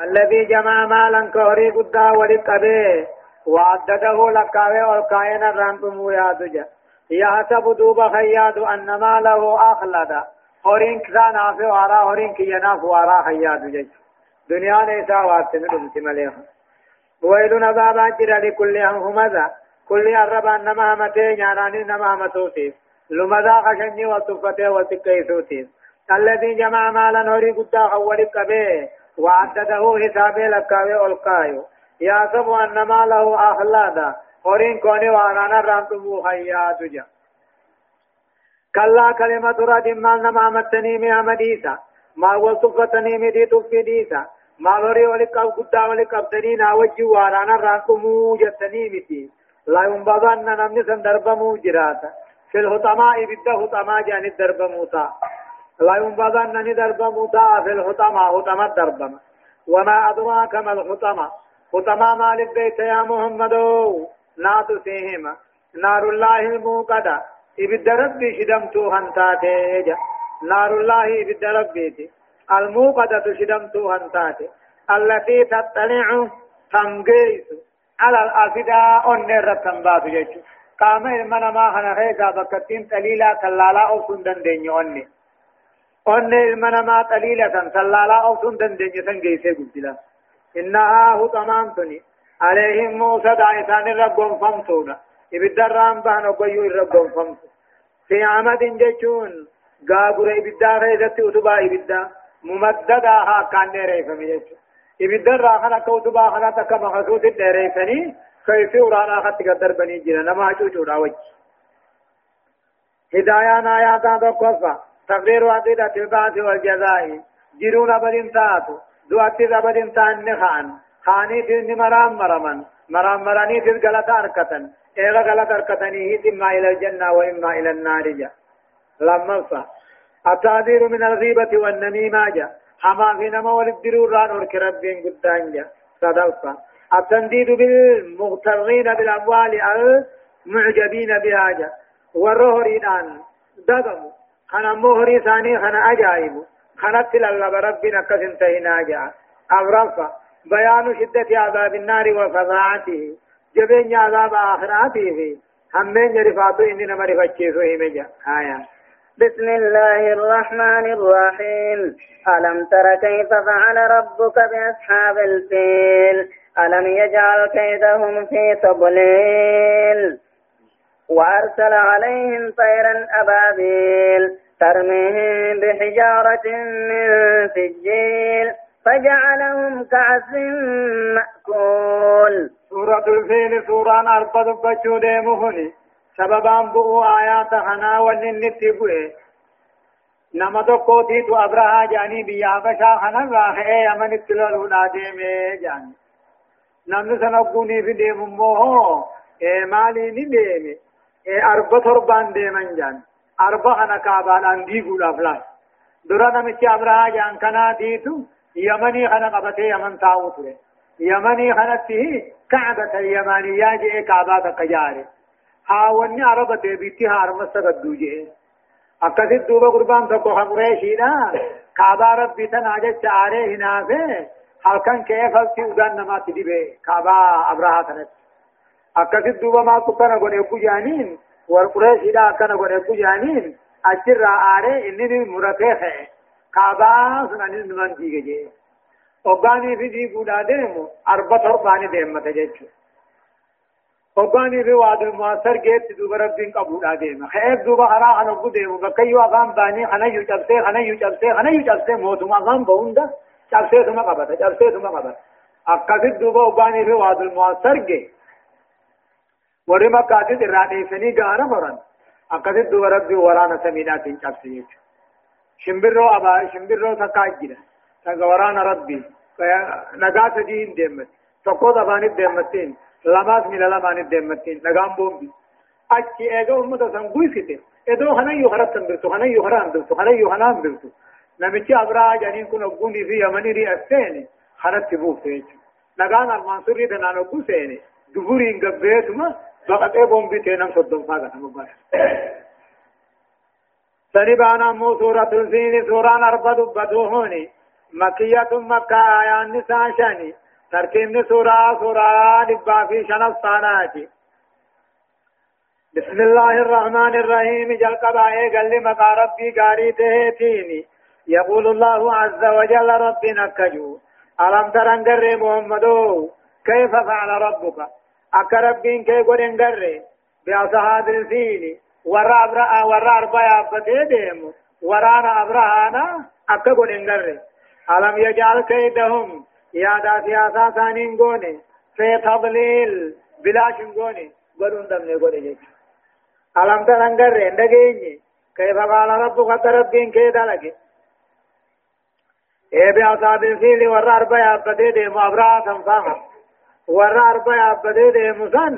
الذي جمع مالا كهري قدا ولقبه وعدده لكاوي والكائن الرانتم يا دجا يحسب دوب خياد أن ماله أخلد. هورين كسان آفي وارا هورين كينا وارا خياد جج دنيا نيسا واتن دمت مليها ويل نبابا جرى لكل همزة. كل أربا نما همتين ياناني نما همتوتيف لمذا خشني وطفته وتكيسوتيف الذي جمع مالا هوري قدا خولي قبه وعدده حسابه لكاوي ألقايو يحسب أن ماله أخلادا. هورين كوني وأرانا رانتمو خيا تجا. كلا كلمة رد ما نما متني مي مديسا ما وصفتني مي دي تفي ديسا. ما لوري ولك أو قدا ولك أبتني ناوجي وأرانا رانتمو جتني متي لا ينبغن نمني سندرب موجراتا في الهطماء بده هطماء جاني الدرب موتا لا ينبغن نني درب موتا في الهطماء هطماء الدرب وما أدراك ما الهطماء هطماء مال البيت يا محمد ناتو سيهما نار الله الموقدة. إبد ربي شدمتو هنتاتي نار الله إبد ربي الموقدة شدمتو هنتاتي التي تطلع تنقيس على الأفداء النير تنبات جيشو قام المنا ما خنا خيكا بكتين تليلا كلالا أو سندن ديني أني. أني المنا ما تليلا تلالا أو سندن ديني تنقيسي قلت إنها هو تمام تني عليهم موسى دعيسان الرب فمسونا إبدا رام بان وقيو الرب فمسو في عمد جيشون قابر إبدا غيزت أتبا إبدا ممددا ها كان نيري فمجيشون إبدا راخنا كوتبا خنا تكا مخصوص الديري فني كيف ورانا خط قدر بني جنا نما چوچو راوج هدايان آياتا دقفا تقرير عقيدة البعث والجزاء. جرون بدين تاتو. دواتي بدين تان نخان. خاني في مرام مرمن. مرام مراني في غلط أركتن. إيغا غلط أركتني. إما إلى الجنة وإما إلى النار جا. لما صح. التعذير من الغيبة والنميمة جا. حما في نما والدرور ران ورك ربين قدان جا. صدقا التنديد بالمغترين بالأموال المعجبين بها جا. والرهرين آن دقموا خنا مهري ثاني خنا أجائب خنا تلال ربنا كسنتهنا جا أبرفا بيان شدة عذاب النار وفظاعته جبين عذاب آخراته همين رفاتو إننا مرفتشيسو همجا آية بسم الله الرحمن الرحيم ألم تر كيف فعل ربك بأصحاب الفيل ألم يجعل كيدهم في تضليل وأرسل عليهم طيرا أبابيل ترميهم بحجارة من سجيل فجعلهم كعس مأكول. سورة الفيل سورة أربع بشود مهني. سببا بو آيات حنا وللنت بوه نما تو کوتی تو ابراہ جانی بیا بشا حنا راہ اے یمن تلل ہونا دے میں جان نند سن گونی بھی دے مو اے مالی نی دے میں اے اربت اور باندے من جان arba kana kaabaadhaan diiguudhaaf laal dura namichi abrahaa jaan kanaatiitu يمني خنا قبته يمن تاو تره يمني خنا تيه كعبة اليمانية جاء كعبة كجاري هاوني عربة بيتي هارم سجدو جاء أكثر دوبا قربان تكو خمريشي نا كعبة ربي تناجة شعاره هنا في halkan kee falti udan nama tidibe kaba abraha kanat akkasit duba ma ku kana gone ku janin war quraish ida kana gone ku janin achirra are inni murate khe كعبا سنانيس نمان ديگه جي وقاني في دي قودا ديمو أربع ترباني ديمة جيچو وقاني في واد المعصر جيت دوبا ربين قبودا ديمة خيب دوبا خرا خنقو ديمو بكيو أغام باني خنا يو چبسي خنا يو چبسي خنا يو چبسي موتو أغام بوندا چبسي ثم قبطة چبسي ثم قبطة أكاسد دوبا وقاني في واد المعصر جي ورما كاتد راني سني غانا مران أكاسد دوبا ربي ورانا سمينا تين چبسي شمبرو أبا شمبرو تكاجرة تغوران ربي نجات دين دمت تقود أبان دمتين لماس من لمان دمتين نجام بومبي أشي إيجا أمة سنقوي فيته إدو خنا يخرب تنبرتو خنا يخرب تنبرتو خنا يخرب تنبرتو نمشي أبرا جانين كن أبوني في يمني ري أسيني خرب تبوك تيجو نجان المنصوري دنانو كوسيني دبوري إنجبيتما بقت إيه بومبي تينام صدام فاقا تمبارك سنبانا مو سورة الفيل سورة أربع دبتوهوني مكية مكة آيان نساء شاني ترتيب سورة سورة دبا في شنف صاناتي بسم الله الرحمن الرحيم جل قبائي قال لي مقا ربي قاري تهتيني يقول الله عز وجل ربي نكجو ألم ترن محمدو كيف فعل ربك أكا ربين كي قرن قري بأصحاب الفيل ورا أبرا ورا أربع أبتي ديمو ورانا أبراهانا أكا قرن قري ألم يجعل كيدهم يادا سياسا ثانين قوني في تضليل بلاش قوني قرن دمني قوني ألم قري ndageenye كيف قال ربك ربين كي دلقي اے بیا اصحاب الفیل ور أربع ابدے دے مابرا سمساما ور أربع ابدے دے مسن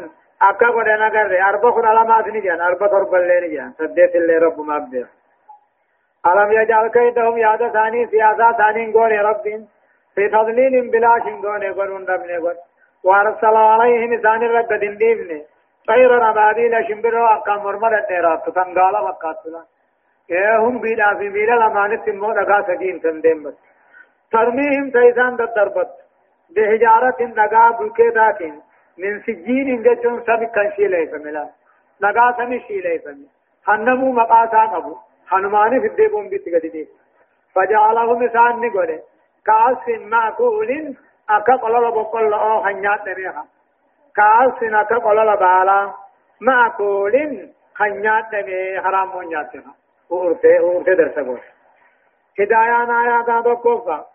اکا کو دینا کر رہے أربع خود علامات نہیں جان أربع طور پر لے نہیں جان سدے سے لے رب مابدے علم يجعل كيدهم ياد ثاني سياسة ثاني قول رب في تضليل بلا شنقون يقولون ربنا يقول وارسل عليهم ثاني رب دنديبن طير نباديل شمبرو أقام مرمر النيرات تنقال وقاتلا هم بيدا في بيدا لما نتمو لغا سجين تندين بس ترميهم تيزان ضربت بحجارة نقا بلكيدات من سجين جتون سب كنشي ليس ملا. نقا سمي شي ليس هنمو مقاسا قبو هنماني في الديبون بيت قددي فجعله مثال نقول. كأس معقول أكا قلل بقل أو خنيات نبيها كأس أكا قلل بالا معقول خنيات نبي حرام ونياتها أورته أورته درسه هدايان آيات هذا كوفا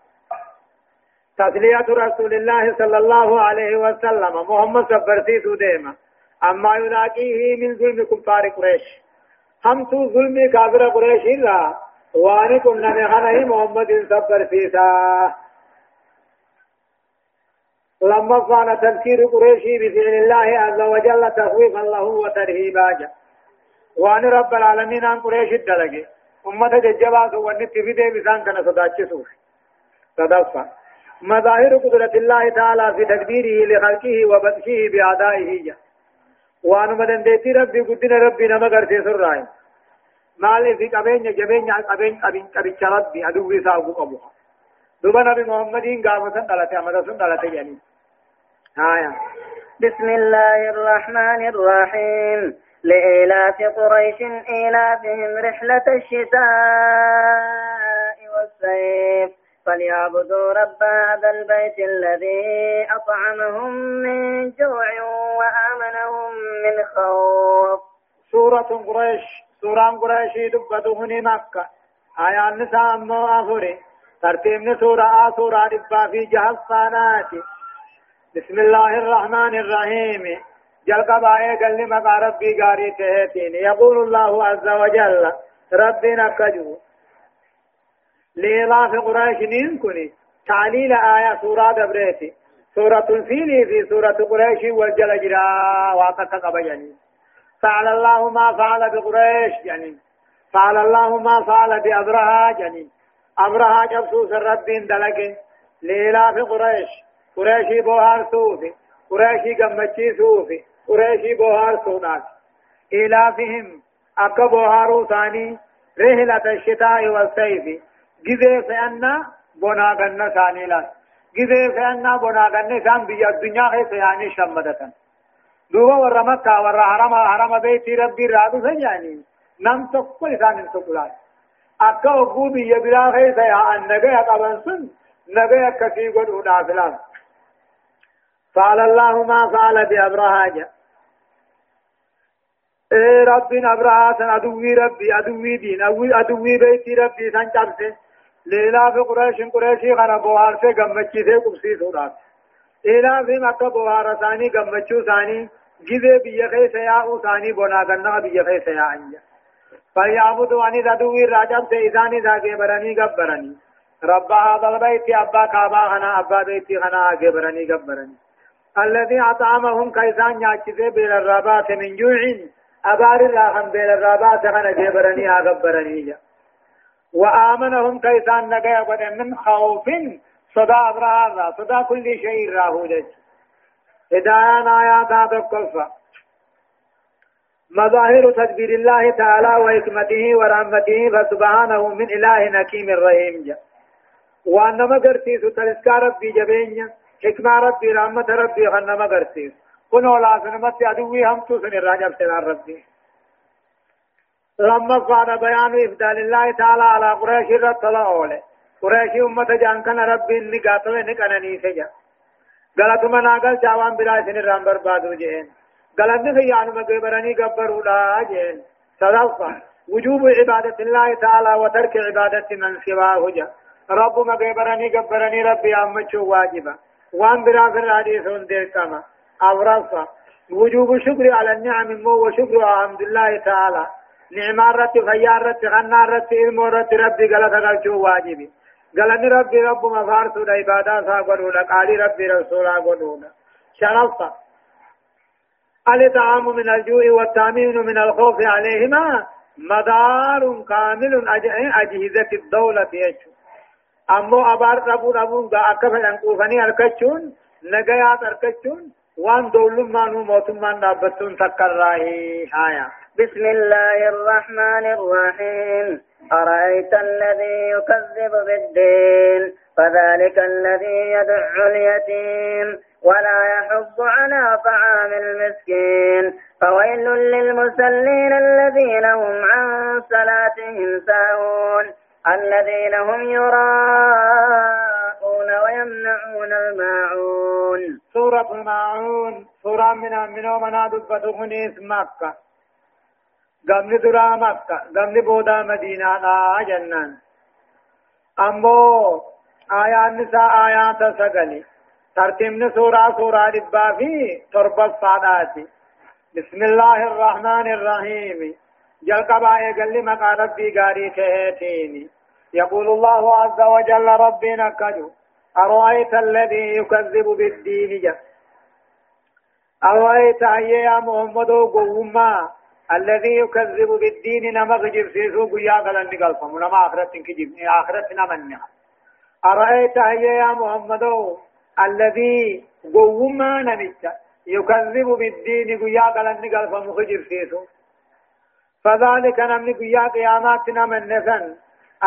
تسلية رسول الله صلى الله عليه وسلم. محمد سبرتي سوديما أما يلاقيه من ظلم كفار قريش. هم تو ظلم كافر قريش إلا. واني كنا نحنه محمد سبرتي سا لما كان تذكير قريش بفعل الله عز وجل تخويفا له وترهيبا. وان رب العالمين عن قريش الدلقي أمة ججبات ونتفيده بسان كان صداتشسوف صدفا مظاهر قدرة الله تعالى في تدبيره لخلقه وبطشه بأعدائه وأن مدن ديتي ربي قدنا ربي نما قرتي سرائي مال في قبين جبين قبين قبين قبين ربي أدوه ساقو قبوها دوبا نبي محمد قامة دلته أمد سن دلته يعني. آية. بسم الله الرحمن الرحيم. لإيلاف قريش إيلافهم رحلة الشتاء والصيف. فليعبدوا رب هذا البيت الذي أطعمهم من جوع وآمنهم من خوف. سورة قريش سورة قريش دبته مكة. آية النساء أمو أفري ترتيب سورة سورة دبا في جهة بسم الله الرحمن الرحيم. جل قبائي قال لما ربي قاري تهتين. يقول الله عز وجل ربنا كجو لإضاف قريش نينكني تعليل آية سورة دبريتي. سورة الفيل في سورة قريش والجل جرا واتك قبيني فعل الله ما فعل بقريش يعني فعل الله ما فعل بأبرها يعني أبرها جبسوس الرب دلك لإلاف قريش. قريشي بوهار سوفي. قريشي قمتشي سوفي. قريشي بوهار سونات إلافهم. أكا بوهارو ثاني. رحلة الشتاء والصيف جذي فأنا بنا غنى ثاني لا جذي فأنا بنا غنى ثان بيا الدنيا هي فيعني شمدة دوبا ورا مكة ورا حرم حرم بيت ربي رادو سجاني نم تقول ثان تقولات أكا أبو بيا بلا هي سيا النجا قبل سن نجا كثير قد ونافلان قال الله ما فعل بأبرهاج إيه ربنا أبرهات أدوي ربي أدوي دين أدوي بيتي ربي سنجبسه ليلا في قريش قريشي غنا سے گمچی سے قبسی سورات ایلا في مکہ بوهار ثاني گمچو ثاني جذے بيه خي سياء ثاني بنا گنا بيه خي سياء انجا فيعبدوا عني ذدوي راجب سے اذاني ذاگے برني گبرني رب هذا البيت ابا كعبا هنا ابا بيتي هنا آگے برني گبرني الذي اطعمهم كيسان ياچذ بين الرابات من جوع ابار الله بين الرابات هنا گبرني آگبرني جا وآمنهم كيسان نجا قد من خوف صدا أبرار صدا كل شيء راهولج هدايان آيات هذا القصة مظاهر تدبير الله تعالى وحكمته ورحمته فسبحانه من إله نكيم رحيم. جا وانما قرتيس تلسكا ربي جبينيا حكمة ربي رحمة ربي خنما قرتيس كنو لا سنمت عدوي هم توسن الراجب سنار ربي. لما قال بيان إفدال الله تعالى على قريش رتلا أولي. قريش أمة جان كان ربي إني قاتل إني كان سجا غلط منا قال جاوان بلا سن الرام بربادو جين غلط خيان مقبرني قبروا لا جين صدقا وجوب عبادة الله تعالى وترك عبادة من سواه جا. رب مقبرني قبرني ربي أمتشو واجبا. وان برا في الحديث دير كما أورصا وجوب الشكر على النعم مو وشكر الحمد الله تعالى. نعم رت خيار رت غنا رت علم رت ربي غلط غلچو واجبي غلط ربي رب مفارس عبادة سا قدونا قالي ربي رسولا قدونا شرفا الإطعام من الجوع والتامين من الخوف عليهما مدار كامل أجهزة الدولة يشو أمو أبار ربو ربو أكفل أنقوفني أركتشون نغيات أركتشون وان دولم مانو موتمان دابتون تكر راهي هايا بسم الله الرحمن الرحيم. أرأيت الذي يكذب بالدين؟ فذلك الذي يدع اليتيم. ولا يحض على طعام المسكين. فويل للمسلين الذين هم عن صلاتهم ساهون. الذين هم يراءون ويمنعون الماعون. سورة الماعون. سورة من من ومنا دبته مكة. قبل درا مكة قبل بودا مدينة لا جنان أمو آيات نساء آيات سقلي ترتيبنا سورة سورة ربا في تربة صاداتي بسم الله الرحمن الرحيم جل قبائي قال لي مقا ربي قاري تهيتيني يقول الله عز وجل ربنا كدو أرأيت الذي يكذب بالدين جل أرأيت يا محمد قوما الذي يكذب بالدين نما غجر سيسو قيا قلن نقلفم نما آخرت كجب آخرت نمنع أرأيت يا محمد الذي قوما نمت يكذب بالدين قيا قلن نقلفم غجر سيسو. فذلك نمني قيا قياماتنا من نسن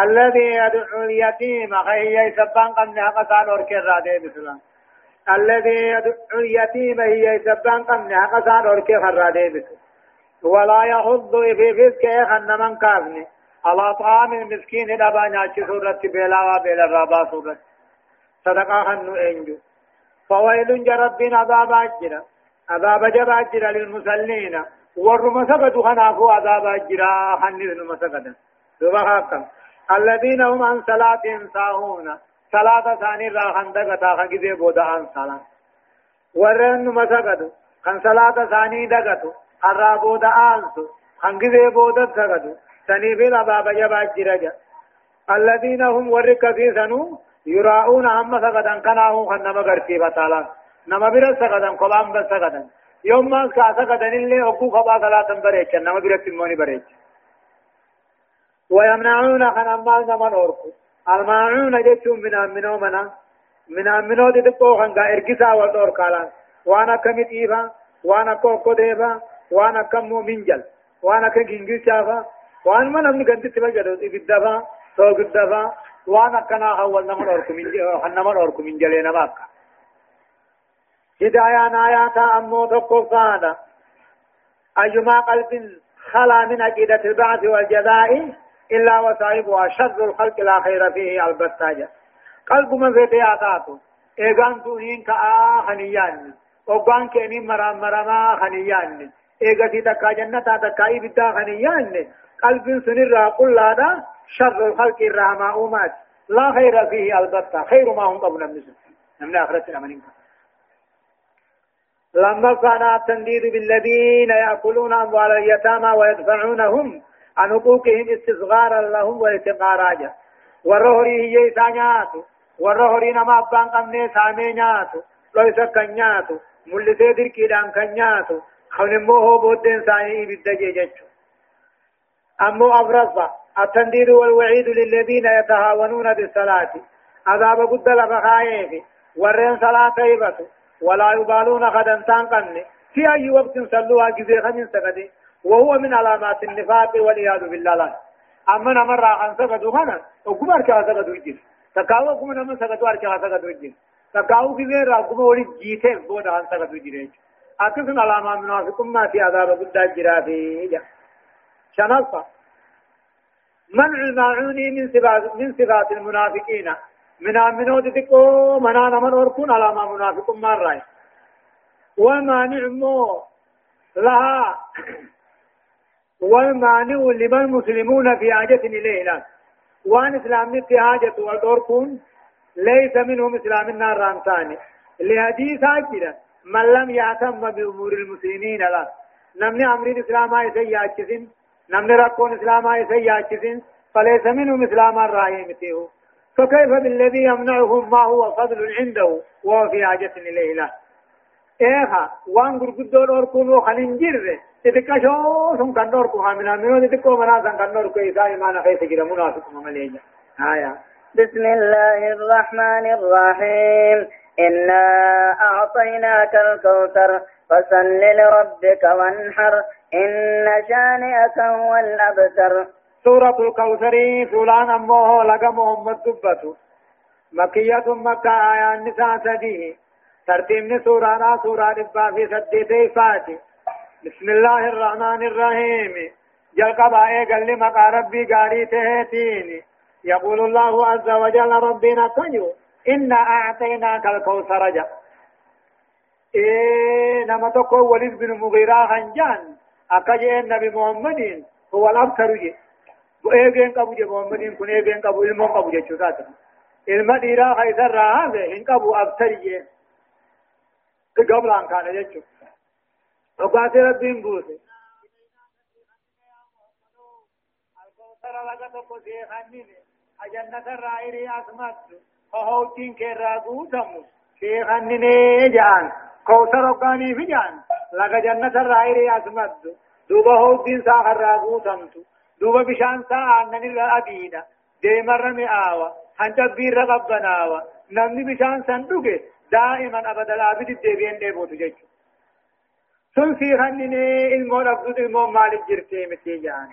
الذي يدعو اليتيم هي سبان قمنا قصان وركر رادي بسلام. الذي يدعو اليتيم هي سبان قمنا قصان وركر رادي بسلام. ولا يحض في فسك خن من كافني على طعام المسكين دبا ناچ سورة بلا وبلا رابا سورة. صدقا خن إنجو. فويل جرب عذاب أجرا. عذاب جب أجرا للمسلين ورم سقط خنافو عذاب أجرا. خن مسقط سبحانك الذين هم عن صلاتهم ساهون. صلاة ثاني را خندق تا خنگزه بودا عن صلاة. ورن مسقط خن صلاة ثاني دقتو. Booda aansu hangizee booda sagadu sanii fi abaaba jabaa jiraja الذين هم ورك في سنو يراؤون هم سغدا كناه خنما غرتي بطالا نما بير سغدا قبام بس سغدا يوم ما كا سغدا اللي اكو خبا صلاة بريچ نما بير تموني بريچ ويمنعون خنما نمن اوركو الماعون جتم من منو منا من منو دي تو خنگا اركسا ودور كالا وأنا كميت ايفا وأنا كوكو ديفا وأنا كم مؤمن جل وأنا كم جنجل شافا وأنا ما نمني كنت تبجد إبدافا سوق الدفا وانا كنا أول نمر أوركم من جل نمر أوركم من جلنا باكا هدايا آيات أمو تقفانا أيما قلب خلا من عقيدة البعث والجزاء إلا وصاحبها شر الخلق لا فيه البتاجة قلب من في تياتاته إيغان تونين كآ خنيان وقان كيني مرام مرما خنيان ايغتي تكا جنتا تكا إبتا خنيان قلب سنر قل لا شر الخلق الرحمة أمات لا خير فيه البتة خير ما هم قبل النسل نمنا آخرت الأمنين لما كان التنديد بالذين يأكلون أموال اليتامى ويدفعونهم عن حقوقهم استصغارا لهم واعتقاراجا والرهري هي سانياتو والرهري نما أبان قمني لو يسكنياتو ملتي دركي خون مو هو بودن ثاني بالدجي جچو امو ابرزا التنديد والوعيد للذين يتهاونون بالصلاة عذاب قد لبخايف ورين صلاة يبت ولا يبالون غدا تنقن في أي وقت صلوا جزي خمين سقدي وهو من علامات النفاق والعياذ بالله أما نمر عن سقدوا هنا وكبر سقدوا الجزي تكاو كم نما سكتو أركها سكتو جين تكاو غير رقم ولي جيته بود عن سكتو جين أكثر علامة منافق ما في عذاب قد جرافي شنصة. منع الماعون من صفات من صفات المنافقين. من امنو تكو منا نمن وركون علامة منافق ما رأي. ومانع مو لها والمانع لمن المسلمون في حاجة إليه لا. وأن إسلام في حاجة والدوركون ليس منهم إسلام النار رامتاني. لحديث أجل من لم يهتم بأمور المسلمين لا. نمني أمر الإسلام هاي سيئاتشسين نمني ركون إسلام هاي سيئاتشسين فليس منهم إسلام الرأي متيه فكيف بالذي يمنعهم ما هو فضل عنده وهو في حاجة إليه لا. إيها وان غرغدون أوركون وخننجر تتكشو سن كندور كو حامنا منو تتكو منا سن كندور كو إذا إيمان خيس جرى منافق ممليجا آية. بسم الله الرحمن الرحيم. إنا أعطيناك الكوثر فصل لربك وانحر إن شانئك هو الأبتر. سورة الكوثر فلان أمه لقى محمد دبته مكية مكة آية النساء سديه. ترتيب سورة سورة ربا في سديتي بسم الله الرحمن الرحيم. جل قبائي قال لي ربي قاري تهتين يقول الله عز وجل ربنا تنيو إن أعطينا الكوثر جاء إنما إيه، تقول وليد بن مغيرة هنجان أكاجي النبي محمد هو الأبتر جاء وإيجين قبو جاء محمد كن إيجين قبو إلمو قبو جاء شكاتا إلما ديرا خيثر راها إن قبو أبتر جاء إيه قبل أن كان جاء شكاتا وقاتي ربين بوسي الكوثر لك تقول سيخانيني أجنة الرائري أسمات ohootiin keerraa guutamu sheekanninee jaan kowtar hoggaanii fi jaan laga jannatarraa hiriyaas maddu duuba hoogdiin saa karraa guutamtu duuba bishaan saa aannanirra adiidha deemarra mi'aawa hancabiirra qabbanaawa namni bishaan san dhuge daa'iman abadalaafi deddeebi'een dheebotu jechuudha. sun siikanninee ilmoo dhabdut ilmoo maaliif jirtee mitee jaan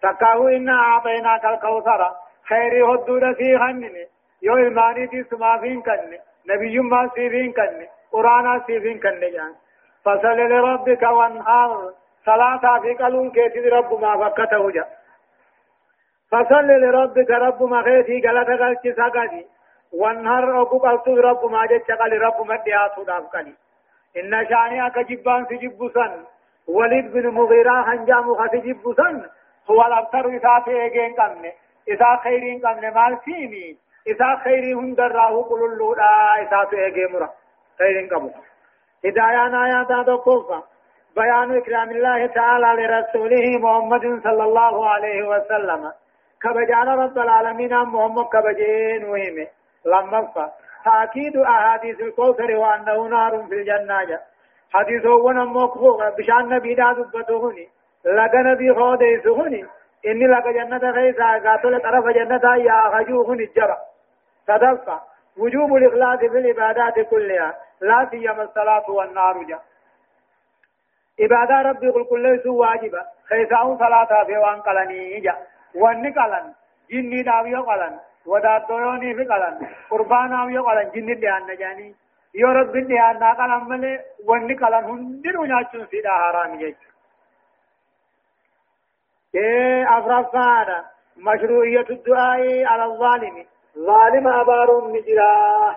takkaahu inna aaxeenaa kalkawsara khayrii hodduudha siikanninee يو الماني دي سما فين كن نبي ما سيفين كن قرانا سيفين كن جان فصل لربك وانهار صلاة في قلون كيتي رب ما فكته جا فصل لربك رب ما خيتي غلطة غلطة ساقدي وانهار أبو قلتو رب ما جت قال رب ما دياتو داف قلي إن شانئك جبان سجب سن وليد بن مغيرة هنجام خسجب سن هو الأبتر إذا تيجين قمنا إذا خيرين قمنا مال سيمي إذا خيري هندراه قل اللولا إذا تيجين مرا. خيرين قمنا هدايان آيات تقوفا بيان إكرام الله تعالى لرسوله محمد صلى الله عليه وسلم. كبجان رب العالمين محمد كبجين وهمه لما فا. تأكيد أحاديث الكوثر وأنه نار في الجنة. جا حديث هو نموك بشان نبي دا دبتهوني لغا نبي خوديسهوني إني لغا جنة خيسا. قاتل طرف جنة يا خجوهني الجرى. صدفة وجوب الإخلاص في العبادات كلها. لا سيما الصلاة والنار جا عبادة ربي قل كل ليسوا واجبة. خيساون صلاة في وان قلني جا وان قلن. جني داوية قلن. وداتوني في قلن. قربانا ويو قلن. جن ديان نجاني. يو رب ديان نا قلن ملي وني قلن هندر ونياچون سيدا حرام يج إيه افرافانا مشروعية الدعاء على الظالم ظالم أبارون نجرا.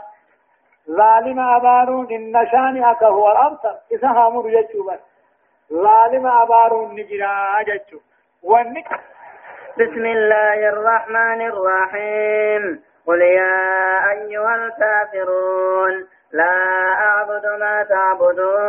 ظالم أبارون إن شانئك هو الأبتر إذا هامر يجوبا ظالم أبارون نجرا ججو ونك بسم الله الرحمن الرحيم. قل يا أيها الكافرون لا أعبد ما تعبدون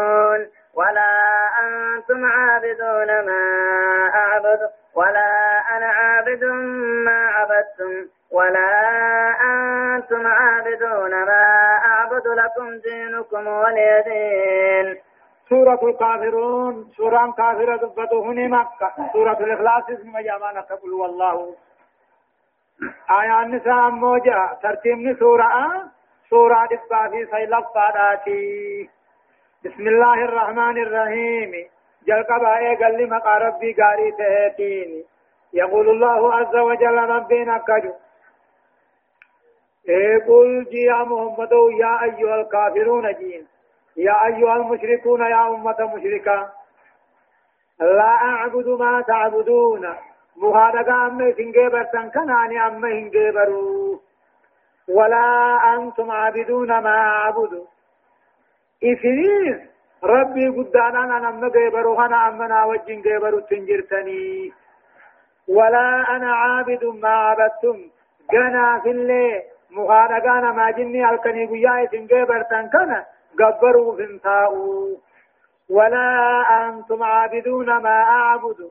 دينكم ولي دين سورة الكافرون سورة كافرة دبته مكة. سورة الإخلاص اسم جامعنا تقول والله. آية النساء موجة ترتيب سورة سورة دبا في سيلف فاداتي بسم الله الرحمن الرحيم. جل قبائي قال ربي قاري تهتيني. يقول الله عز وجل ربنا كجو قل يا محمد يا أيها الكافرون جين. يا أيها المشركون يا أمة مشركة. لا أعبد ما تعبدون. مهارقا أما سنجيبر تنكناني أما هنجيبروا ولا أنتم عابدون ما أعبد. إثنين ربي قدانا أنا أما جيبروا أنا أما ناوجين جيبروا تنجرتني ولا أنا عابد ما عبدتم. جنا في الليل مغارقانا ما جني الكني قياء سنجيبر تنكنا قبروا فنتاؤوا ولا أنتم عابدون ما أعبد.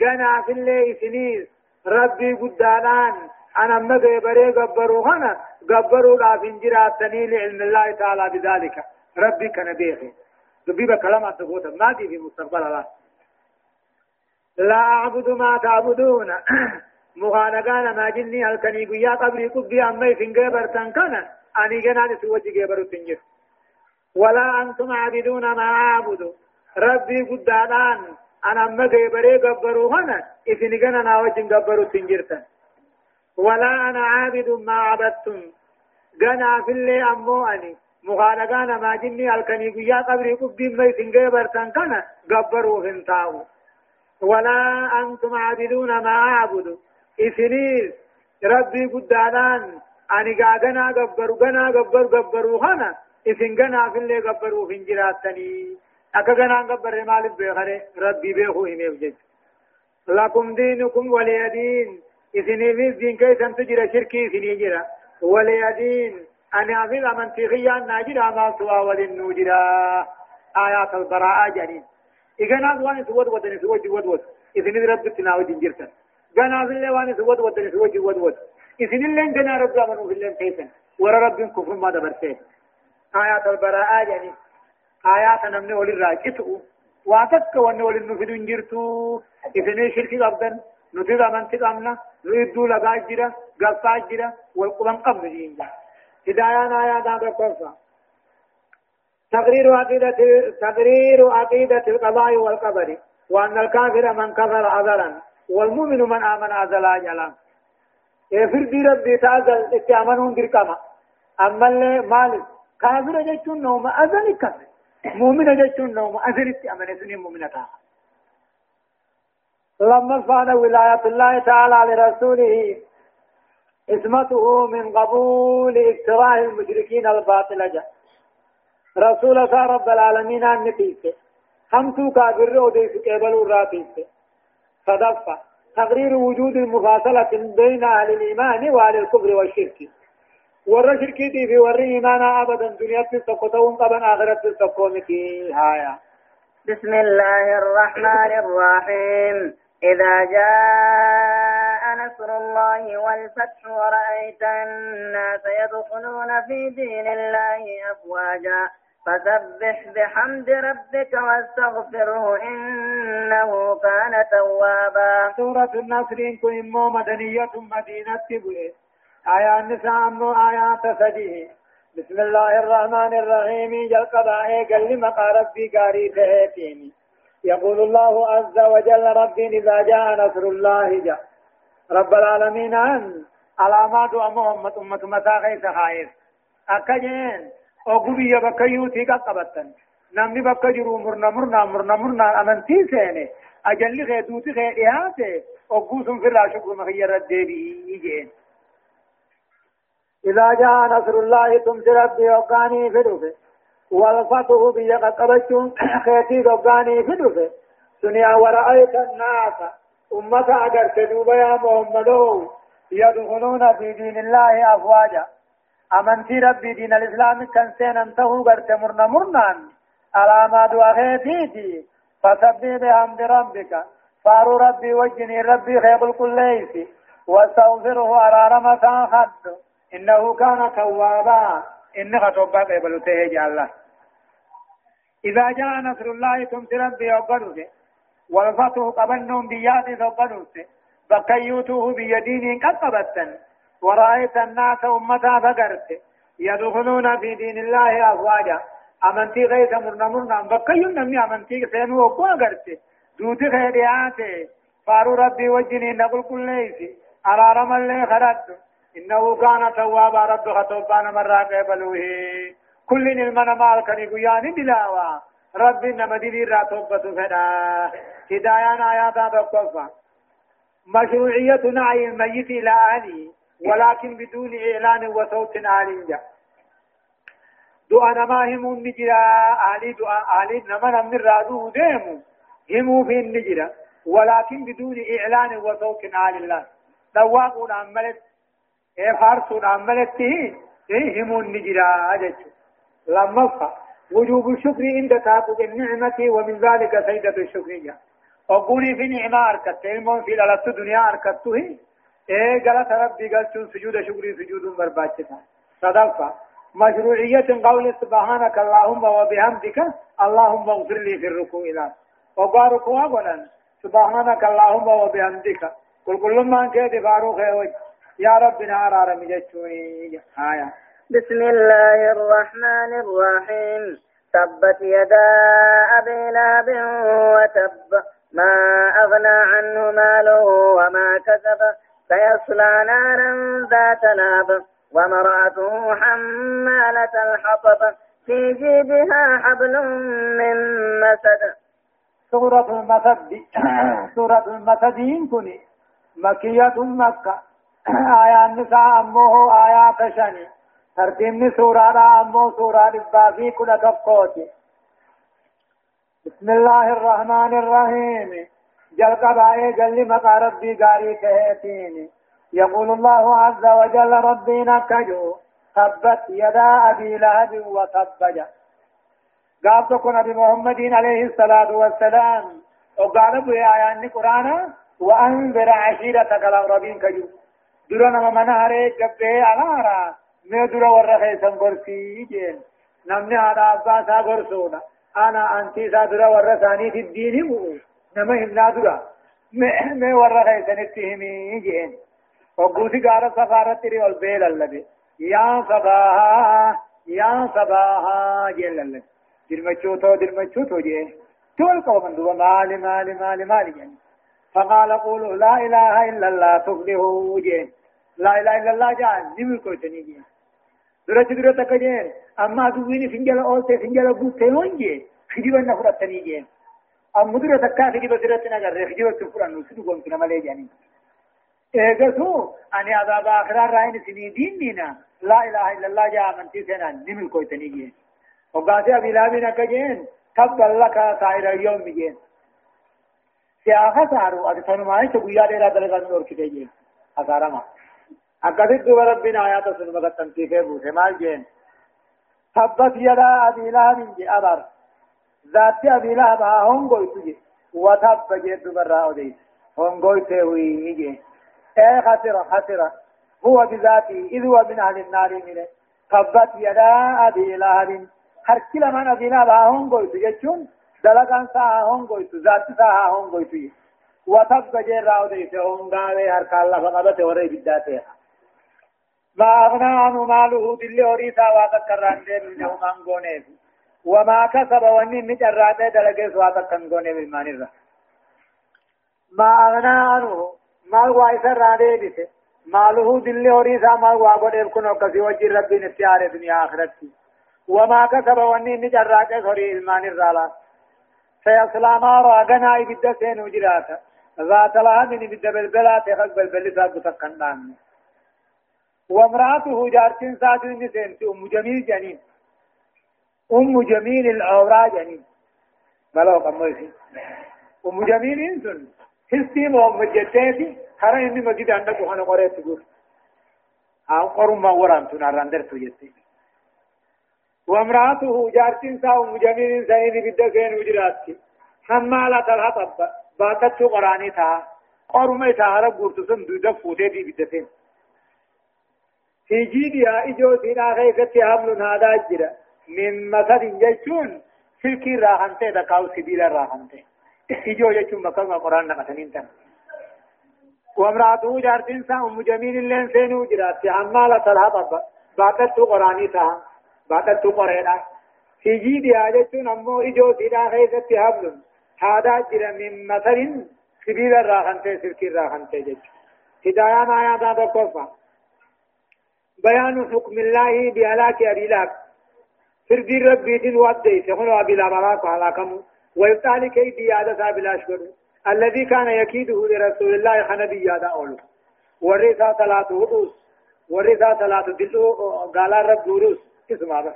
جنا في الليل سنيس ربي قدانان أنا ما قبري قبروا هنا. قبروا لا فنجراتني لعلم الله تعالى بذلك. ربي كان بيخي. دبيب كلام تقول ما دي في مستقبل الله. لا أعبد ما تعبدون. مغانقانا ما جني الكني قيا قبري قبي أمي فنجبر تنكنا أني جنان سوجي جبر تنجر ولا أنتم عابدون ما أعبد ربي قدانان أنا أما جبري قبروا هنا إذن جننا وجن قبروا تنجرتا ولا أنا عابد ما عبدتم جنا في اللي أمو أني مغانقانا ما جني الكني قيا قبري قبي أمي فنجبر تنكنا قبروا فنتاو ولا أنتم عابدون ما أعبد إسنيس ربي قدانان أني قاقنا قبروا قنا قبر قبروا هنا إسن قنا في اللي قبروا في انجراتني أكا قنا قبر مالك بيخري ربي بيخو إميف جج لكم دينكم ولي دين إسني في الدين كيسا تجرى شركي إسني جرى ولي دين أنا أفضل من تخيا ناجرى ما سوى ولنوجرى آيات البراءة جنين إذا وان سود ودن سود ود ود إذن رب تناو جنجرتا جنا في الله وان سود ودن سود ود ود إذن الله جنا رب أمنوا في كيسن ورا رب كفر ما دبرته آيات البراءة يعني آيات نمني ولي راجتو واتك وان ولي نفيد انجرتو إذن شركي قبضن نتيد أمانتك أمنا نريدو لغا جرا غلطا جرا والقرآن قبض جينجا هدايان آيات آدھا قرصا تقرير عقيدة تقرير عقيدة القضاء والقدر وأن الكافر من كفر أزلا والمؤمن من آمن أزلا جلا. يفر دي ربي تأزل اتعمنون دركما أما اللي مالك كافر جيتون نوم أزل كفر مؤمن جيتون نوم أزل اتعمن سنين مؤمنة لما فعل ولاية الله تعالى لرسوله اسمته من قبول اقتراح المشركين الباطل جاء رسول الله رب العالمين أن نتيسه همتو كافر وديس قبل الراتيسه صدفة. تقرير وجود المفاصلة بين أهل الإيمان وأهل الكفر والشرك. ور شركتي في ور إيمان أبدا دنيا تسقطون قبل آخرة تسقومتي هايا. بسم الله الرحمن الرحيم. إذا جاء نصر الله والفتح ورأيت الناس يدخلون في دين الله أفواجا. فسبح بحمد ربك واستغفره إنه كان توابا. سورة النصر إن كن مدنية مدينة تبوي آية النساء أمنو آيات سديه بسم الله الرحمن الرحيم. جل قضاء قل مقا ربي قاري تهيتيني يقول الله عز وجل ربي إذا جاء نصر الله جاء. رب العالمين أن. علامات أمة أمة متى غيث خائف أكجين. Bakka yuutii qaqqabattan namni bakka jiru murna murna murna murna amantii seene ajalli kee duuti kee dhiyaate ogguu sun firraa shuguma kiyyarra deebi'ii jeen إذا جاء نصر الله تمت ربي وقاني فدوفه والفتح بيق قبچون خيتي وقاني فدوفه سنيا ورأيت الناس أمة أجر تدوب يا محمد يدخلون في دين الله أفواجا أمنتي ربي دين الإسلام كان سين أنته برت مرنا مرنان على ما دعاهيتي فسبح بحمد ربك فارو ربي وجني ربي خير كل ليس واستغفره على رمضان خد إنه كان توابا إنك توبا قبل تهج الله إذا جاء نصر الله تمت ربي وقدوه والفتح قبلنهم بيات وقدوه بكيوته بيدين قد قبتن ورأيت الناس أمتا فقرت. يدخلون في دين الله أفواجا. أمنتي غيث مرنا مرنا بكي نمي أمنتي سينو وقوا قرت. دوتي خيريات فارو ربي وجني نقول كل ليس على رمى اللي خرجت. إنه كان توابا. رب خطوبان مرة قبلوه. كل المنا مال كان يقيان دلاوا رب إنما دلي را توبة فدا. هدايان آيات تقفا مشروعية نعي الميت إلى أهله ولكن بدون إعلان وصوت عالٍ جاء دعا نما همون نجرا أهلي دعا أهلي نما نمن رادو ديمو همو في النجرا ولكن بدون إعلان وصوت عالٍ الله دواقون عملت فارسون عملت إيه همون نجرا أجج لما وجوب الشكر عند تحقق النعمة ومن ذلك سيدة الشكرية. أقولي في نعمة أركت علم في لالت دنيا أركته إيه قالت ربي قالت سجود شكري سجود برباچتا صدقة مشروعية قول سبحانك اللهم وبحمدك اللهم اغفر لي في الركوع إلى ركوع قولا سبحانك اللهم وبحمدك قل كل ما كيد فاروق يا ربنا أرار مجتوني آية بسم الله الرحمن الرحيم تبت يدا أبي لهب وتب ما أغنى عنه ماله وما كسب سيصلى نارا ذات لهب وامرأته حمالة الحطب في جيبها حبل من مسد. سورة المسد سورة المسدين كني مكية مكة. آيات النساء أمه آيات شني ترتيبني سورة أمو سورة البافي كل تفقوتي. بسم الله الرحمن الرحيم. جل قبائي جل مقا ربي قاري تهيتيني يقول الله عز وجل ربي نكجو. تبت يدا أبي لهب وتب قال تكون أبي محمد عليه الصلاة والسلام. وقال أبو آيان القرآن وأنذر عشيرتك الأقربين كجو. درنا من هري جبه على ما درا ورا خيسن قرسي جين. نمني هذا أبا سا أنا أنتي سا درا ورا ثاني في الدين مو. نما همنا درا ما ورا خيسن اتهمي جين وقوسي قال سفارة تري والبيل اللبي يا صباها يا صباها جين اللبي دلمچوتو دلمچوتو جين تول قوم دوا مالي مالي مالي مالي يعني فقال قولوا لا إله إلا الله تفلحوا جين لا إله إلا الله جان نمي كوتني جين درت درت كجين أما دويني فنجل أولته فنجل بوته هونجي خجيبا نفرتني جين أما درت كا خجيبا درت نجر خجيبا تفرن نسدو قوم كنا ملي جاني إيجاسو أني عذاب آخرة رأيني سنين ديننا لا إله إلا الله جاء من تيسنا نمي كوتني جين وقاسي أبي لابنا كجين تبا لك سائر اليوم جين سياخة سارو أدفن ماي تبويا ديرا دلغان نور كده جين أسارا ما أكثر دوبا ربنا آيات سنما قد في بوسه مال جين تبت يدا أبي لهب جي أبر ذات أبي لهب هم قوي تجي وتب راو دي هم قوي تهوي جي إيه خسر خسر هو بذاته إذ هو من أهل النار منه تبت يدا أبي لهب هر كلا من أبي لهب هم قوي تجي دلقان ساها هم قوي ذات ساها هم قوي وتب جي راو دي هم قاوي هر كالله فقبت وري بداته ما أغنى عنه ماله دل أوريسا واتكران دي منه من وما كسب واني مجرات دلقس واتكن قونه بالمان الرا ما أغنى عنه مال وايسر رادي بيسه ماله دل أوريسا مال وابد يبكن وكسي وجه ربي نتيار دنيا آخرتي. وما كسب واني مجرات سوري بالمان الرا سيصلى نارا غنى إبدا سين وجراتا ذات الهدن إبدا بالبلات يخق بالبلسات بتقنان وامرأته جارتين ساتو نسين أم جميل جنين. أم جميل الأوراء جنين بلو قموسي أم جميل إنسان هستي جتاتي خرا إني مجد عندك وحنا قرأت تقول. أو قرم ما وران تنار أندر تجتي وامرأته جارتين سا أم جميل إنسان بدأ سين وجراتي. حمالة الحطب باتت قراني تا. قرم إتها رب قرتسن دودا فوتي دي بدأ سين في جيدها إجو سينا خيست حمل هذا جرا من مثل جيشون سلكي راحنته دكاو سبيل راحنته إجو جيشون مكان القرآن نقصنين تن. وامرأته جارتين سا أم جميل اللين سينو جرات. حمالة الحطب باقت قرآني سا باقت قرآن في جيدها جيشون أمو إجو سينا خيست حمل هذا جرا من مثل سبيل راحنته سلكي راحنته جيشون هدايان آيات هذا قرفا بيان حكم الله بهلاك أبي لهب. فردي ربي دين ودي سيكون أبي لهب هلاكم ويبتالي كيد يادة أبي الأشهر الذي كان يكيده لرسول الله خنبي يادا أولو ورثا ثلاث ودوس ورثا ثلاث دلو قال رب دروس اسمع بس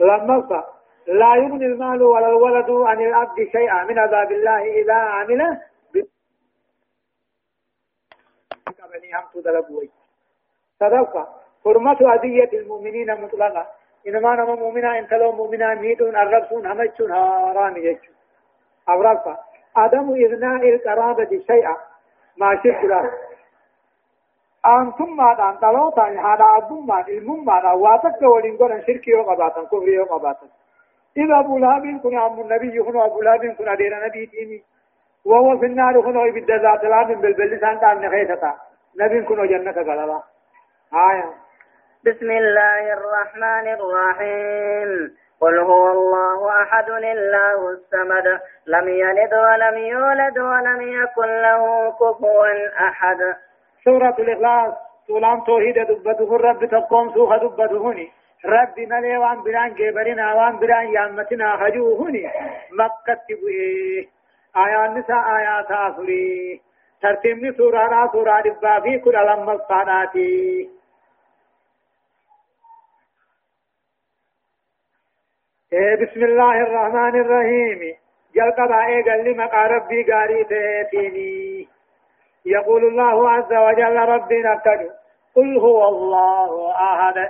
لما لا يغني المال ولا الولد عن العبد شيئا من عذاب الله إذا عمل صدقة. حرمة أذية المؤمنين مطلقة. إنما نما مؤمنا إن تلو مؤمنا ميدون الربسون همجون هاران يجون أورفا عدم إذناء القرابة شيئا. ما شكرا أنتم ما دان تلو تاني هذا أدوم ما علم ما واتك ولين قرن شركي وقباتا كفري وقباتا إذا أبو لهب كن عم النبي يكون أبو لهب كن أدير نبي تيمي وهو في النار يبدأ ذات لام بالبلسان تان نخيستا نبي كن جنة قلبا آية. بسم الله الرحمن الرحيم. قل هو الله أحد الله الصمد. لم يلد ولم يولد ولم يكن له كفوا أحد. سورة الإخلاص. سولان توحيد دبته الرب تقوم سوخ دبته هني. ربي ملي وان بران جبرنا وان بران يامتنا خجو هني. مكة تبوئي. آيات نساء آيات آفري ترتيبني سورة سورة دبا في كل لما الصاداتي. بسم الله الرحمن الرحيم جل قبائي قال لي مقا ربي قاري تيتيني يقول الله عز وجل ربي نبتدو قل هو الله أحد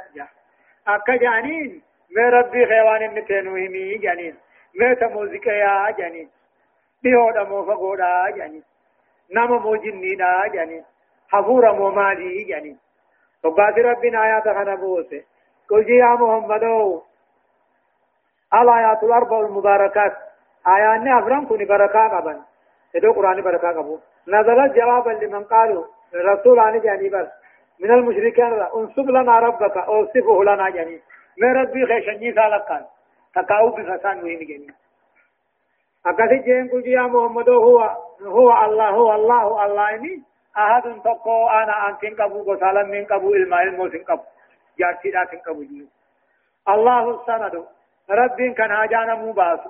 أكا جانين ما ربي خيوان النتنوهمي جانين ما تموزك يا جانين بيودا موفقودا جانين نما موجنيدا جانين حفورا مومالي جانين وقات ربنا آيات خنبوسه قل يا محمدو الآيات الأربع المباركات آيان أفرم كوني بركة قبل إدو قرآن بركة قبل نزلت جوابا لمن قالوا رسول عن جاني بس من المشركين انصب لنا ربك اوصفه لنا جاني ما ربي خيشني سالكان تقاو بفسان وين جاني أكثر جين قل يا محمد هو هو الله هو الله الله إني أحد تقو أنا أنتين قبو قسالم من قبو إلما إلمو سن قبو جارتي دا سن جيو الله الصمد رب كان هاجانا مباس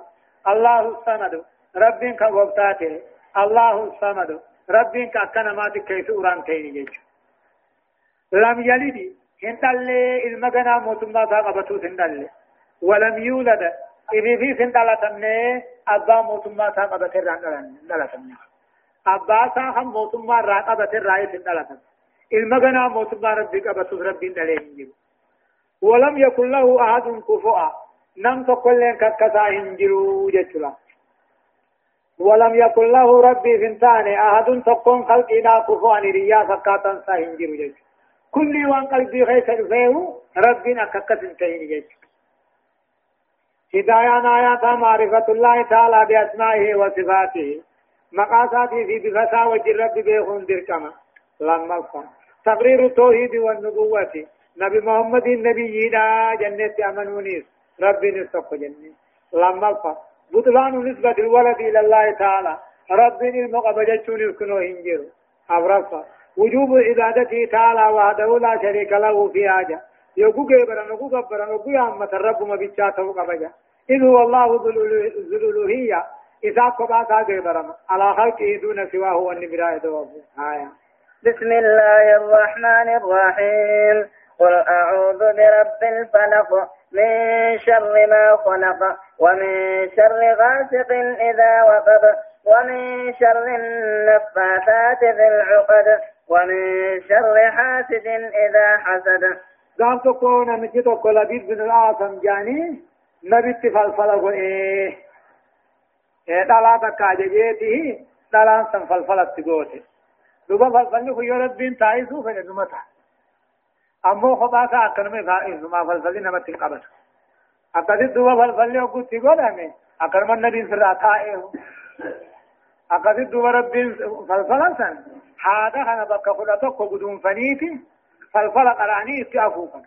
الله الصمد. رب كان وقتاته الله الصمد. رب كان كان ما كيف أوران تيني جيش. لم يلد هندل المغنى موتما ساقبتو سندل ولم يولد. إذا في سندل تمني أبا موتما ساقبت الران تمني. أبا ساقم موتما راقبت الرأي تمني. المغنى موتما ربي قبتو ربي دلين ولم يكن له أحد كفؤا. نم تقول ككسا هنجرو جتلا. ولم يكن له ربي فنتان أحد تقون خلقنا كفوان ريا فكاتا سا هنجرو جت كل وان قلبي غيث الفيه ربنا ككس انتهين جت هدايان آيات معرفة الله تعالى بأسمائه وصفاته. مقاساته في بفسا وجه رب بيخون دركما. لما تقرير التوحيد والنبوة. نبي محمد النبي جنة أمنونيس. ربي نستق جنة. لما الفا. بطلان نسبة الولد إلى الله تعالى. ربي المقبجتون يسكنوا هنجر. أبرفا. وجوب عبادته تعالى وحده لا شريك له في حاجة. يقول كبرا نقول كبرا نقول يا الرب ما بيتشاته قبجا إذ هو الله ذو الألوهية. إذا قبعت كبرا على خلقه دون سواه والنبراء دوابه. آية. بسم الله الرحمن الرحيم. قل أعوذ برب الفلق. من شر ما خلق ومن شر غاسق إذا وقب ومن شر النفاثات في العقد ومن شر حاسد إذا حسد. قام تكون مجي تقول لبيد بن العاصم جاني نبي تفلفل إيه؟ إيه دلا تكاجيته دلا سنفلفل تقوته دوبا فلفل خيو ربين تايسو فنزمتا امو خباسا اکنمه فائز ما فلفل نمت قبل اکدی دوبا فلفل أو گتی گودامه اکنم ندین سر اتائه اکدی دوبا ربین فلفل سن هذا أنا بك خلطه قدوم فنيتي فلفل قراني اتعفوكا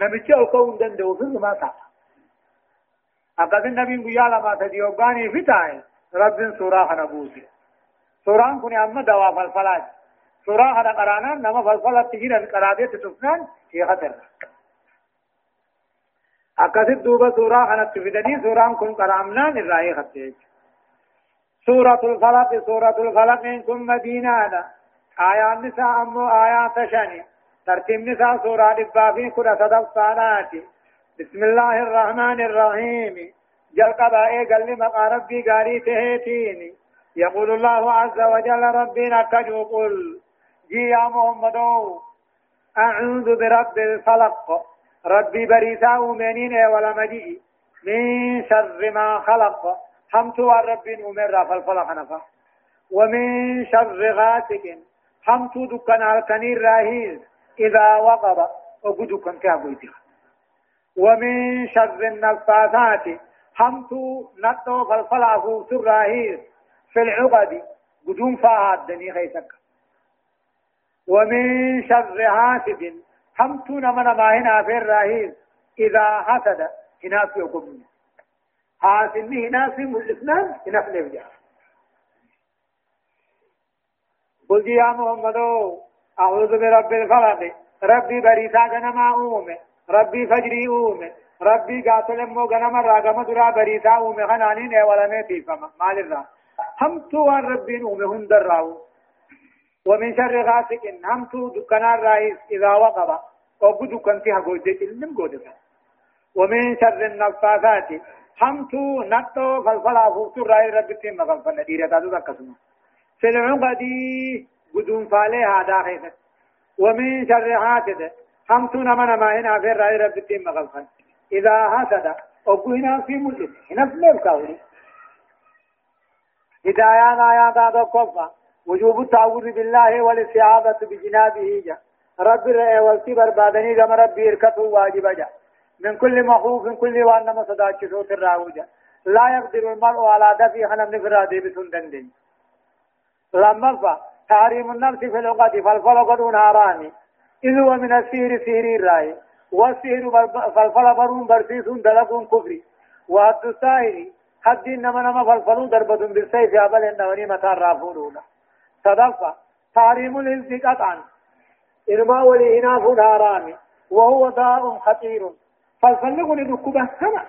نمچه أو كون دندو في ما تا اکدی نبی گویا لما تدیوگانی فتای رب سورا خنبوسی سوران کنی اما دوا فلفلات سورة هذا قرانا نما فلفلة تجينا قراتي تسفنان هي خطر. أكثر دوبا سورة أنا تفيدني سورة كن قرامنا الرأي خطيج سورة الفلق سورة الفلق ثم دينانا آيات نساء أمو آيات شاني. ترتيب نساء سورة لبابين كل صدق صاناتي بسم الله الرحمن الرحيم. جل قبائي قال لي مقا ربي قاري تهيتيني. يقول الله عز وجل ربنا كجو قل. جي يا محمد. أعوذ برب الفلق. ربي بريسا أمنين ولا مجيء. من شر ما خلق. حمت رب أمر فالفلق نفا. ومن شر غاسق. حمت دكان الكنير راهيز إذا وقب. وقدو كنت أبويتها ومن شر النفاثات. حمت نطو فالفلع فوت الراهيز في العقد. قدوم فاهات دني خيسك ومن شر حاسد حمت نمن ما هنا في الراهيز إذا حسد هنا في قبل حاسد هنا في مجلسنا هنا في الإبجاع قل يا محمد أعوذ برب الفلق. ربي بريسا جنما أومه ربي فجري أومه ربي قاتل مو غنم راغم درا بريسا أومه خنانين أولا فما مال الرا هم تو ربي أومه هندر راو ومن شر غاسق هم تو دكنا الرئيس إذا وقب أو دكان فيها قوجة إلم قوجة ومن شر النفاثات هم تو نتو فالفلا فوت الرأي ربي تيم فالفلا ديرة تادو تكسما في العقدي قدوم فالي هذا خيث ومن شر حاسد هم تونا من ما هنا في رأي رب الدين مغلقا إذا حسد أبو هنا في ملك هنا في ملك هدايان آيات هذا كفا. وجوب التعوذ بالله والاستعاذة بجنابه جا. رب الرأي والكبر بعدني كما ربي يركته واجب جا. من كل مخوف من كل وان مصداك صوت الراوجة لا يقدر المرء على دفع خنم نفرادي بسندن لما فا تحريم النفس في العقد فالفلق ناراني إذ هو من السير سيري الرأي. والسير فالفل برون برسيس دلق كفري. وحد الساهر حد إنما نما فالفلو دربة بالسيف أبل إنوني متى رافون صدفة تحريم الإنس قطعا. إرماء والإناف حرام. وهو داء خطير. فالفلق هما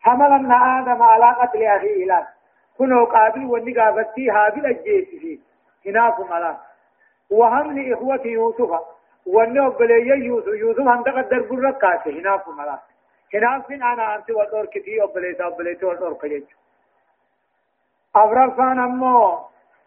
حمل ابن آدم على قتل أخيه إله كنو قابل ونقابتي هابل الجيش فيه. هناك ملاك وهم لإخوة يوسف. وأنه بلي يوسف. يوسف هم تقدر بركاته هناك ملاك هناك من أنا أنت والدور كتي وبليت وبليت والدور كجيج أفرفان أمو.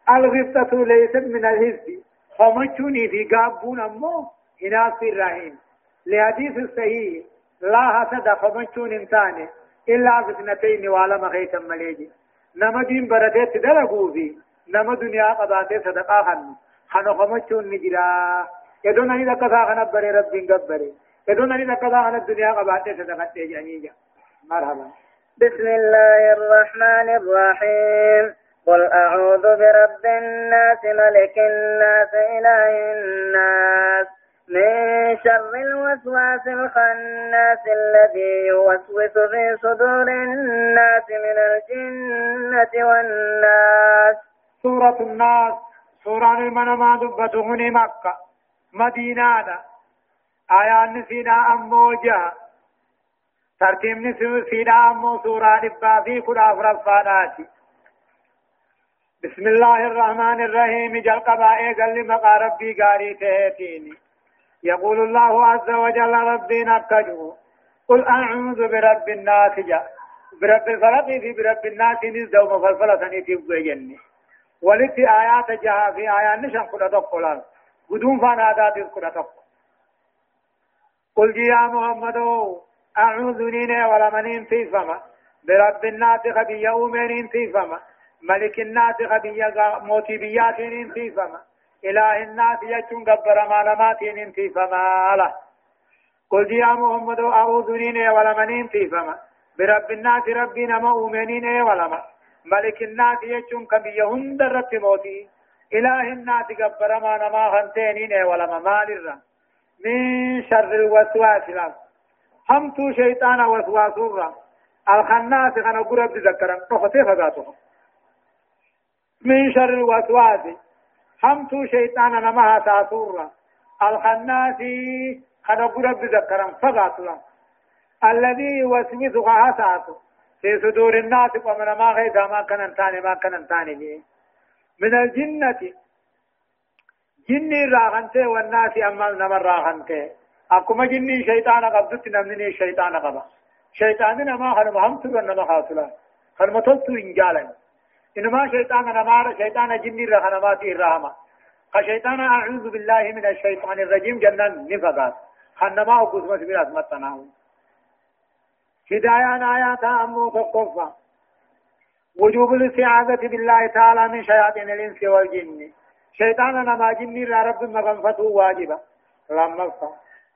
الغبطة ليست من الهزب خمجوني في قابون أمو؟ هناك في الرحيم لحديث الصحيح لا حسد خمجون إنسان إلا فتنتين وعلى مخيتا مليجي نما دين بردت دلقوا في نما دنيا قباتي صدقا خنو خنو خمچون نجرا يدون أني لكذا خنا بري رب قبري يدون أني لكذا خنا الدنيا قباتي صدقا تيجانيجا مرحبا. بسم الله الرحمن الرحيم قل أعوذ برب الناس ملك الناس إله الناس من شر الوسواس الخناس الذي يوسوس في صدور الناس من الجنة والناس. سورة الناس سورة من ما دبته مكة مدينة آيات نسينا أموجة ترتيب نسينا أمو سورة نبا في كل أفراد بسم الله الرحمن الرحيم. جل قبائي قال لي مقا ربي قاري تهتيني يقول الله عز وجل ربي نكجو قل أعوذ برب الناس جاء برب الفلق في برب الناس نزدو مفلفلة نتيب جني ولت آيات جاء في آيات نشان كل تقول بدون فانا آدات كل تقول قل يا محمد أعوذني ولا منين في فما. برب الناس خبي يومين في فما. ملك الناس خبي موتي بياتين في فما. إله الناس يجون قبر ما لماتين في فما. له قل يا محمد أعوذني ولا منين في فما. برب الناس ربنا مؤمنين ولا ما ملك الناس يجون كبي هند رت موتي. إله الناس قبر ما نما هنتينين ولا ما مال الرم من شر الوسواس لهم هم تو شيطان وسواس الرم الخناس خنا قرب ذكرا نخطي فقاتهم من شر الوسواس. همتو شيطان نمها تاتورا الخناسي خلق رب ذكرا فقاتلا الذي يوسوس غاساته في صدور الناس ومن ما غيثا ما كان انتاني ما كان انتاني من الجنة جني راغنته والناس أما نمر راغنته أكما جني شيطان قبضت نمني شيطان قبض شيطان نما خرم هم تر نما خاصلا خرم تلتو إنجالا إنما شيطان نما شيطان جني رخنمات الرحمة. خشيطان أعوذ بالله من الشيطان الرجيم. جنن نفقات. خنما وقسمة بلا أسمتنا هدايان آيات أمو تقفى وجوب الاستعاذة بالله تعالى من شياطين الإنس والجن. شيطان نما جني رب مغنفته واجبة. لما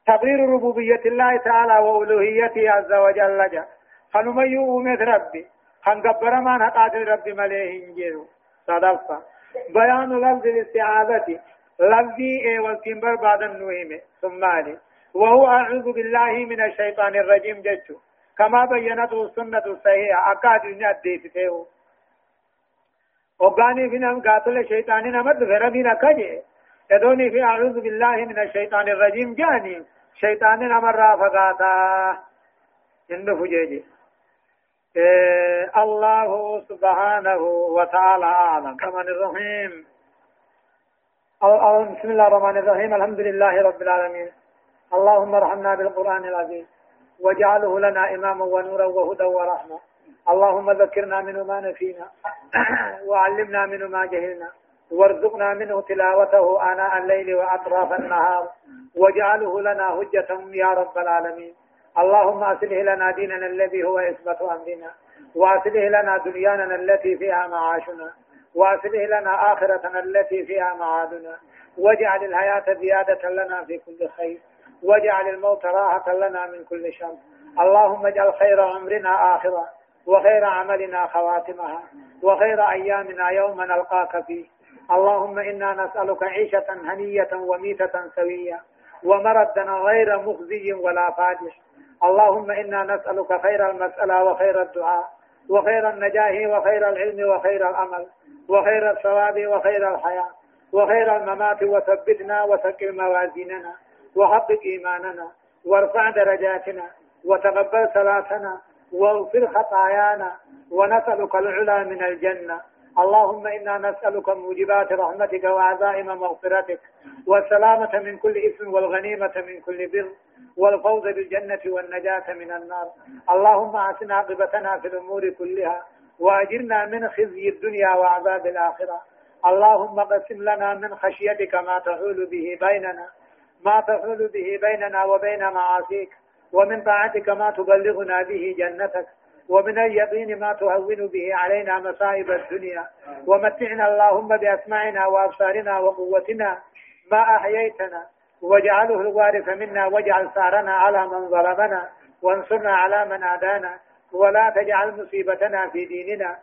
تقرير ربوبية الله تعالى وألوهيته عز وجل جا خنما يؤمت ربي. خن قبر ما نقات ربي مليه انجيرو صدفة بيان لفظ الاستعاذة لفظي اي والكمبر بعد النوهم ثم وهو أعوذ بالله من الشيطان الرجيم جتشو كما بينته السنة الصحيحة أكاد ينادي فيه وقاني في نم قاتل الشيطان نمد فرمين كجي يدوني في أعوذ بالله من الشيطان الرجيم جاني شيطان نمر فقاتا إنه فجيجي إيه الله سبحانه وتعالى أعلم. كمان الرحيم. بسم الله الرحمن الرحيم. الحمد لله رب العالمين. اللهم ارحمنا بالقرآن العظيم. واجعله لنا إماما ونورا وهدى ورحمة. اللهم ذكرنا منه ما نسينا. وعلمنا منه ما جهلنا. وارزقنا منه تلاوته آناء الليل وأطراف النهار. واجعله لنا هجة يا رب العالمين. اللهم أصله لنا ديننا الذي هو عصمة أمرنا. وأصله لنا دنيانا التي فيها معاشنا وأصله لنا آخرتنا التي فيها معادنا. واجعل الحياة زيادة لنا في كل خير. واجعل الموت راحة لنا من كل شر. اللهم اجعل خير عمرنا آخرة وخير عملنا خواتمها وخير أيامنا يوم نلقاك فيه. اللهم إنا نسألك عيشة هنية وميتة سوية ومردا غير مخزي ولا فاجح اللهم إنا نسألك خير المسألة وخير الدعاء وخير النجاح وخير العلم وخير الأمل وخير الثواب وخير الحياة وخير الممات وثبتنا وثقل موازيننا وحقق إيماننا وارفع درجاتنا وتقبل صلاتنا واغفر خطايانا ونسألك العلا من الجنة اللهم إنا نسألك موجبات رحمتك وعزائم مغفرتك والسلامة من كل إثم والغنيمة من كل بر والفوز بالجنة والنجاة من النار. اللهم أحسن عاقبتنا في الأمور كلها وأجرنا من خزي الدنيا وعذاب الآخرة. اللهم قسم لنا من خشيتك ما تحول به بيننا ما تحول به بيننا وبين معاصيك ومن طاعتك ما تبلغنا به جنتك. ومن اليقين ما تهون به علينا مصائب الدنيا. ومتعنا اللهم بأسماعنا وأبصارنا وقوتنا ما أحييتنا. واجعله الوارث منا. واجعل ثأرنا على من ظلمنا. وانصرنا على من عادانا. ولا تجعل مصيبتنا في ديننا.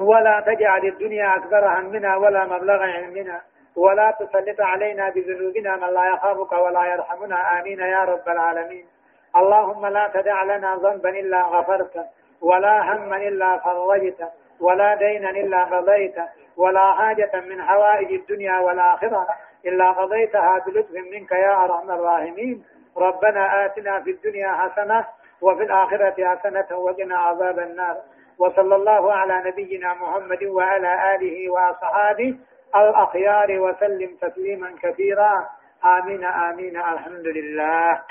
ولا تجعل الدنيا أكبر همنا ولا مبلغ علمنا. ولا تسلط علينا بذنوبنا من لا يخافك ولا يرحمنا. آمين يا رب العالمين. اللهم لا تدع لنا ذنبا إلا غفرته ولا هما إلا فرجته ولا دينا إلا قضيته ولا حاجة من حوائج الدنيا والآخرة إلا قضيتها بلطف منك يا أرحم الراحمين. ربنا آتنا في الدنيا حسنة وفي الآخرة حسنة وقنا عذاب النار. وصلى الله على نبينا محمد وعلى آله وأصحابه الأخيار وسلم تسليما كثيرا. آمين آمين الحمد لله.